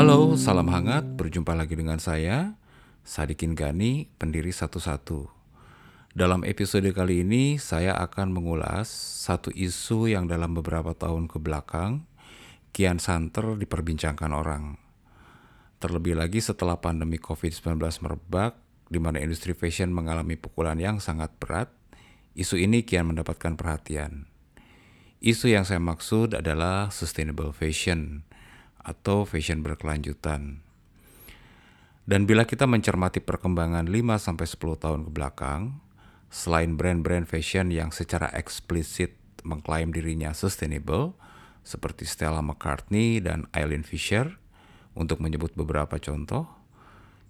Halo, salam hangat. Berjumpa lagi dengan saya, Sadikin Gani, pendiri satu-satu. Dalam episode kali ini, saya akan mengulas satu isu yang dalam beberapa tahun ke belakang kian santer diperbincangkan orang. Terlebih lagi setelah pandemi COVID-19 merebak, di mana industri fashion mengalami pukulan yang sangat berat, isu ini kian mendapatkan perhatian. Isu yang saya maksud adalah sustainable fashion atau fashion berkelanjutan. Dan bila kita mencermati perkembangan 5-10 tahun ke belakang, selain brand-brand fashion yang secara eksplisit mengklaim dirinya sustainable, seperti Stella McCartney dan Eileen Fisher, untuk menyebut beberapa contoh,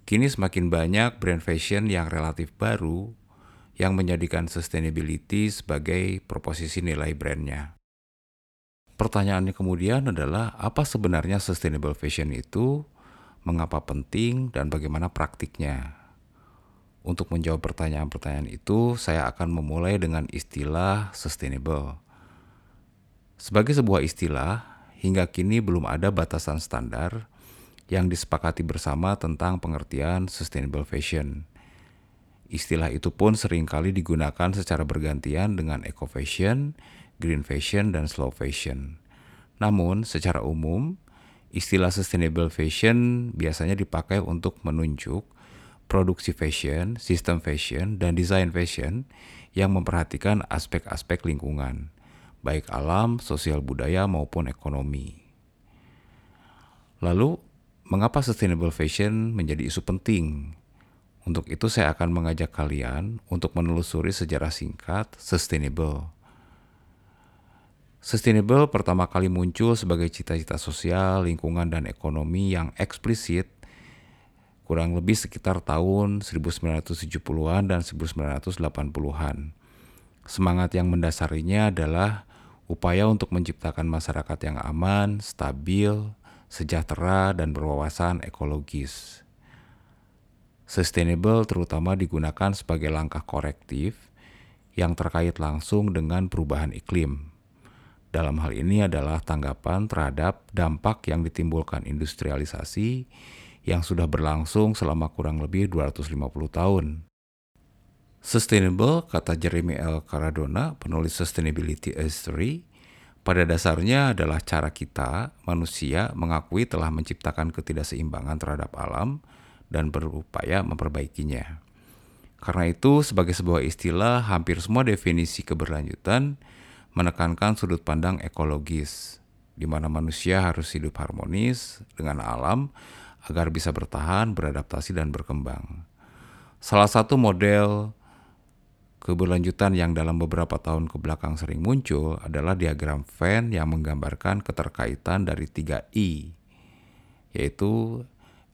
kini semakin banyak brand fashion yang relatif baru yang menjadikan sustainability sebagai proposisi nilai brandnya. Pertanyaannya kemudian adalah apa sebenarnya sustainable fashion itu, mengapa penting, dan bagaimana praktiknya. Untuk menjawab pertanyaan-pertanyaan itu, saya akan memulai dengan istilah sustainable. Sebagai sebuah istilah, hingga kini belum ada batasan standar yang disepakati bersama tentang pengertian sustainable fashion. Istilah itu pun sering kali digunakan secara bergantian dengan eco fashion, green fashion, dan slow fashion. Namun, secara umum, istilah sustainable fashion biasanya dipakai untuk menunjuk produksi fashion, sistem fashion, dan desain fashion yang memperhatikan aspek-aspek lingkungan, baik alam, sosial budaya, maupun ekonomi. Lalu, mengapa sustainable fashion menjadi isu penting? Untuk itu saya akan mengajak kalian untuk menelusuri sejarah singkat sustainable Sustainable pertama kali muncul sebagai cita-cita sosial, lingkungan, dan ekonomi yang eksplisit kurang lebih sekitar tahun 1970-an dan 1980-an. Semangat yang mendasarinya adalah upaya untuk menciptakan masyarakat yang aman, stabil, sejahtera, dan berwawasan ekologis. Sustainable terutama digunakan sebagai langkah korektif yang terkait langsung dengan perubahan iklim dalam hal ini adalah tanggapan terhadap dampak yang ditimbulkan industrialisasi yang sudah berlangsung selama kurang lebih 250 tahun. Sustainable, kata Jeremy L. Cardona, penulis Sustainability History, pada dasarnya adalah cara kita, manusia, mengakui telah menciptakan ketidakseimbangan terhadap alam dan berupaya memperbaikinya. Karena itu, sebagai sebuah istilah, hampir semua definisi keberlanjutan menekankan sudut pandang ekologis, di mana manusia harus hidup harmonis dengan alam agar bisa bertahan, beradaptasi, dan berkembang. Salah satu model keberlanjutan yang dalam beberapa tahun ke belakang sering muncul adalah diagram Venn yang menggambarkan keterkaitan dari tiga I, yaitu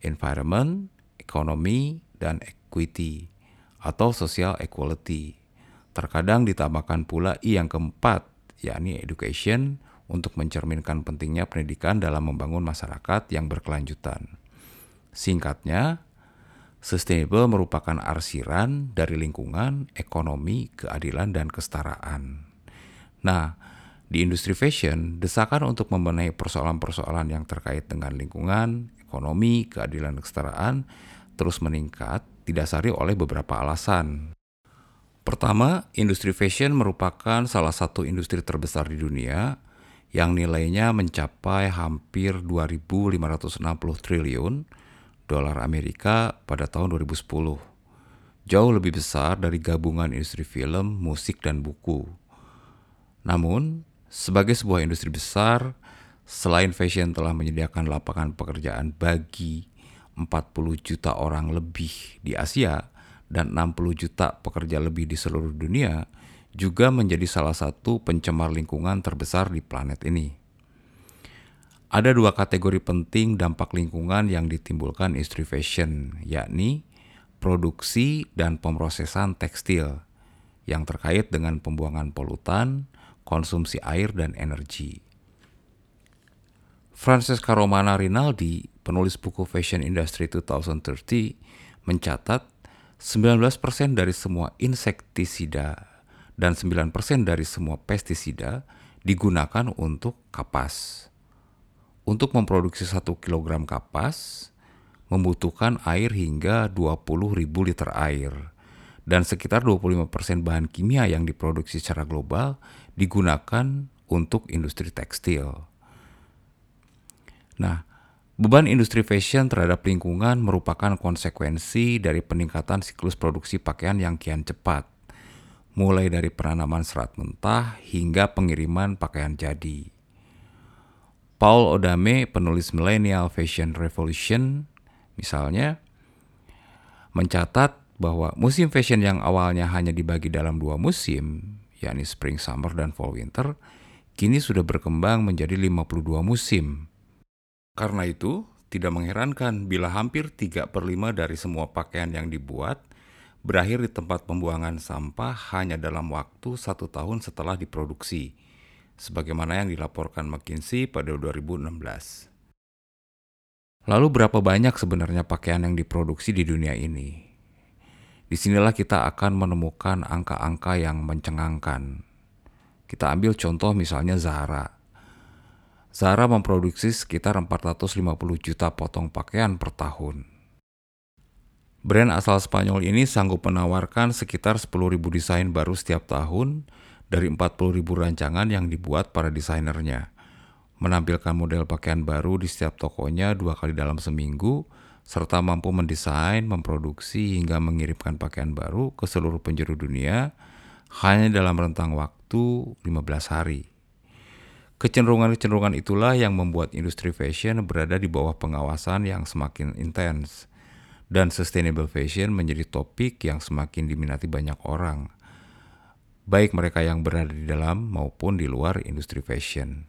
environment, economy, dan equity atau social equality. Terkadang ditambahkan pula I yang keempat, yakni education, untuk mencerminkan pentingnya pendidikan dalam membangun masyarakat yang berkelanjutan. Singkatnya, sustainable merupakan arsiran dari lingkungan, ekonomi, keadilan, dan kesetaraan. Nah, di industri fashion, desakan untuk membenahi persoalan-persoalan yang terkait dengan lingkungan, ekonomi, keadilan, dan kesetaraan terus meningkat didasari oleh beberapa alasan. Pertama, industri fashion merupakan salah satu industri terbesar di dunia yang nilainya mencapai hampir 2.560 triliun dolar Amerika pada tahun 2010. Jauh lebih besar dari gabungan industri film, musik, dan buku. Namun, sebagai sebuah industri besar, selain fashion telah menyediakan lapangan pekerjaan bagi 40 juta orang lebih di Asia, dan 60 juta pekerja lebih di seluruh dunia juga menjadi salah satu pencemar lingkungan terbesar di planet ini. Ada dua kategori penting dampak lingkungan yang ditimbulkan industri fashion, yakni produksi dan pemrosesan tekstil yang terkait dengan pembuangan polutan, konsumsi air, dan energi. Francesca Romana Rinaldi, penulis buku Fashion Industry 2030, mencatat 19% dari semua insektisida dan 9% dari semua pestisida digunakan untuk kapas. untuk memproduksi 1 kg kapas membutuhkan air hingga 20.000 liter air dan sekitar 25% bahan kimia yang diproduksi secara global digunakan untuk industri tekstil. Nah, beban industri fashion terhadap lingkungan merupakan konsekuensi dari peningkatan siklus produksi pakaian yang kian cepat, mulai dari penanaman serat mentah hingga pengiriman pakaian jadi. Paul Odame, penulis Millennial Fashion Revolution, misalnya, mencatat bahwa musim fashion yang awalnya hanya dibagi dalam dua musim, yakni spring summer dan fall winter, kini sudah berkembang menjadi 52 musim. Karena itu, tidak mengherankan bila hampir 3 per 5 dari semua pakaian yang dibuat berakhir di tempat pembuangan sampah hanya dalam waktu satu tahun setelah diproduksi, sebagaimana yang dilaporkan McKinsey pada 2016. Lalu berapa banyak sebenarnya pakaian yang diproduksi di dunia ini? Di sinilah kita akan menemukan angka-angka yang mencengangkan. Kita ambil contoh misalnya Zara. Zara memproduksi sekitar 450 juta potong pakaian per tahun. Brand asal Spanyol ini sanggup menawarkan sekitar 10.000 desain baru setiap tahun dari 40.000 rancangan yang dibuat para desainernya. Menampilkan model pakaian baru di setiap tokonya dua kali dalam seminggu, serta mampu mendesain, memproduksi, hingga mengirimkan pakaian baru ke seluruh penjuru dunia hanya dalam rentang waktu 15 hari. Kecenderungan-kecenderungan itulah yang membuat industri fashion berada di bawah pengawasan yang semakin intens, dan sustainable fashion menjadi topik yang semakin diminati banyak orang, baik mereka yang berada di dalam maupun di luar industri fashion.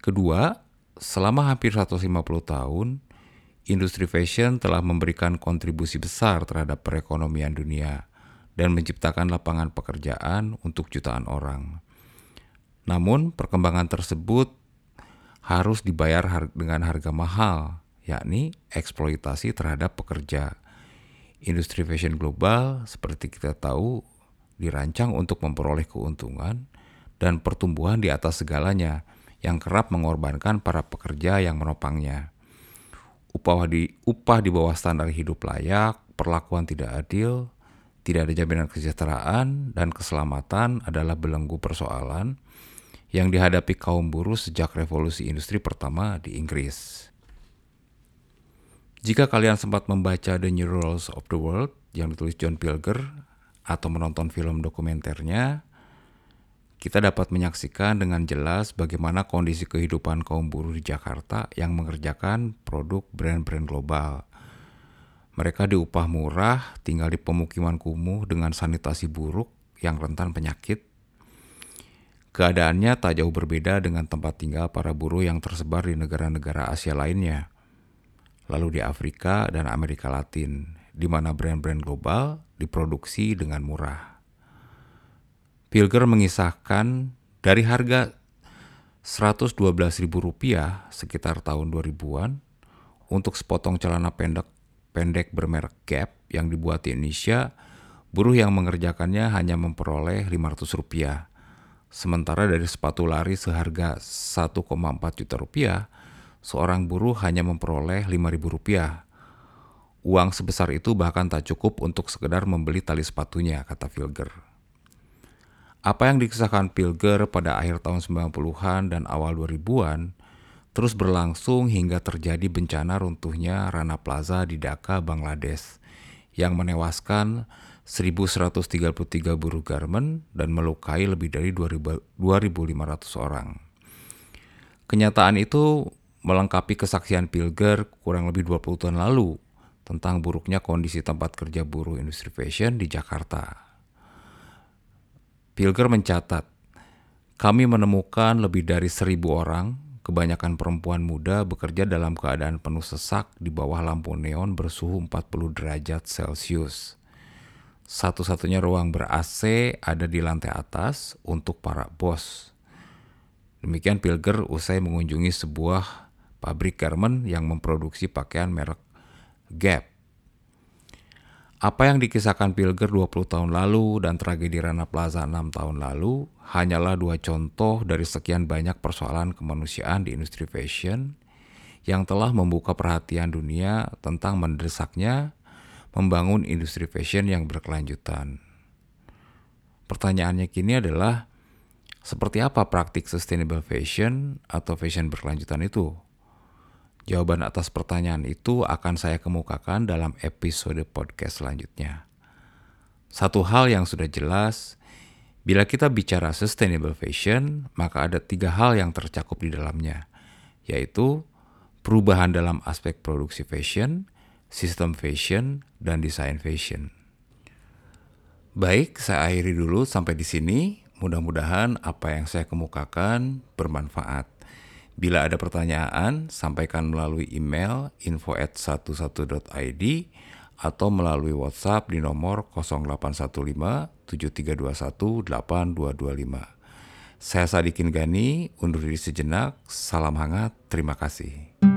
Kedua, selama hampir 150 tahun, industri fashion telah memberikan kontribusi besar terhadap perekonomian dunia dan menciptakan lapangan pekerjaan untuk jutaan orang. Namun, perkembangan tersebut harus dibayar dengan harga mahal, yakni eksploitasi terhadap pekerja. Industri fashion global, seperti kita tahu, dirancang untuk memperoleh keuntungan dan pertumbuhan di atas segalanya yang kerap mengorbankan para pekerja yang menopangnya upah di upah di bawah standar hidup layak, perlakuan tidak adil, tidak ada jaminan kesejahteraan dan keselamatan adalah belenggu persoalan yang dihadapi kaum buruh sejak revolusi industri pertama di Inggris. Jika kalian sempat membaca The New Rules of the World yang ditulis John Pilger atau menonton film dokumenternya, kita dapat menyaksikan dengan jelas bagaimana kondisi kehidupan kaum buruh di Jakarta yang mengerjakan produk brand-brand global. Mereka diupah murah, tinggal di pemukiman kumuh dengan sanitasi buruk yang rentan penyakit. Keadaannya tak jauh berbeda dengan tempat tinggal para buruh yang tersebar di negara-negara Asia lainnya. Lalu di Afrika dan Amerika Latin, di mana brand-brand global diproduksi dengan murah. Pilger mengisahkan dari harga Rp112.000 sekitar tahun 2000-an untuk sepotong celana pendek pendek bermerek Gap yang dibuat di Indonesia, buruh yang mengerjakannya hanya memperoleh Rp500. Sementara dari sepatu lari seharga 1,4 juta rupiah, seorang buruh hanya memperoleh Rp5.000. Uang sebesar itu bahkan tak cukup untuk sekedar membeli tali sepatunya, kata Filger. Apa yang dikisahkan Pilger pada akhir tahun 90-an dan awal 2000-an terus berlangsung hingga terjadi bencana runtuhnya Rana Plaza di Dhaka, Bangladesh yang menewaskan 1133 buruh garmen dan melukai lebih dari 2.500 orang. Kenyataan itu melengkapi kesaksian Pilger kurang lebih 20 tahun lalu tentang buruknya kondisi tempat kerja buruh industri fashion di Jakarta. Pilger mencatat, kami menemukan lebih dari seribu orang, kebanyakan perempuan muda bekerja dalam keadaan penuh sesak di bawah lampu neon bersuhu 40 derajat Celcius. Satu-satunya ruang ber-AC ada di lantai atas untuk para bos. Demikian Pilger usai mengunjungi sebuah pabrik garment yang memproduksi pakaian merek Gap. Apa yang dikisahkan Pilger 20 tahun lalu dan tragedi Rana Plaza 6 tahun lalu hanyalah dua contoh dari sekian banyak persoalan kemanusiaan di industri fashion yang telah membuka perhatian dunia tentang mendesaknya membangun industri fashion yang berkelanjutan. Pertanyaannya kini adalah seperti apa praktik sustainable fashion atau fashion berkelanjutan itu? Jawaban atas pertanyaan itu akan saya kemukakan dalam episode podcast selanjutnya. Satu hal yang sudah jelas, bila kita bicara sustainable fashion, maka ada tiga hal yang tercakup di dalamnya, yaitu perubahan dalam aspek produksi fashion, sistem fashion, dan desain fashion. Baik, saya akhiri dulu sampai di sini. Mudah-mudahan apa yang saya kemukakan bermanfaat. Bila ada pertanyaan, sampaikan melalui email info at 11.id atau melalui WhatsApp di nomor 0815 7321 8225. Saya Sadikin Gani, undur diri sejenak. Salam hangat, terima kasih.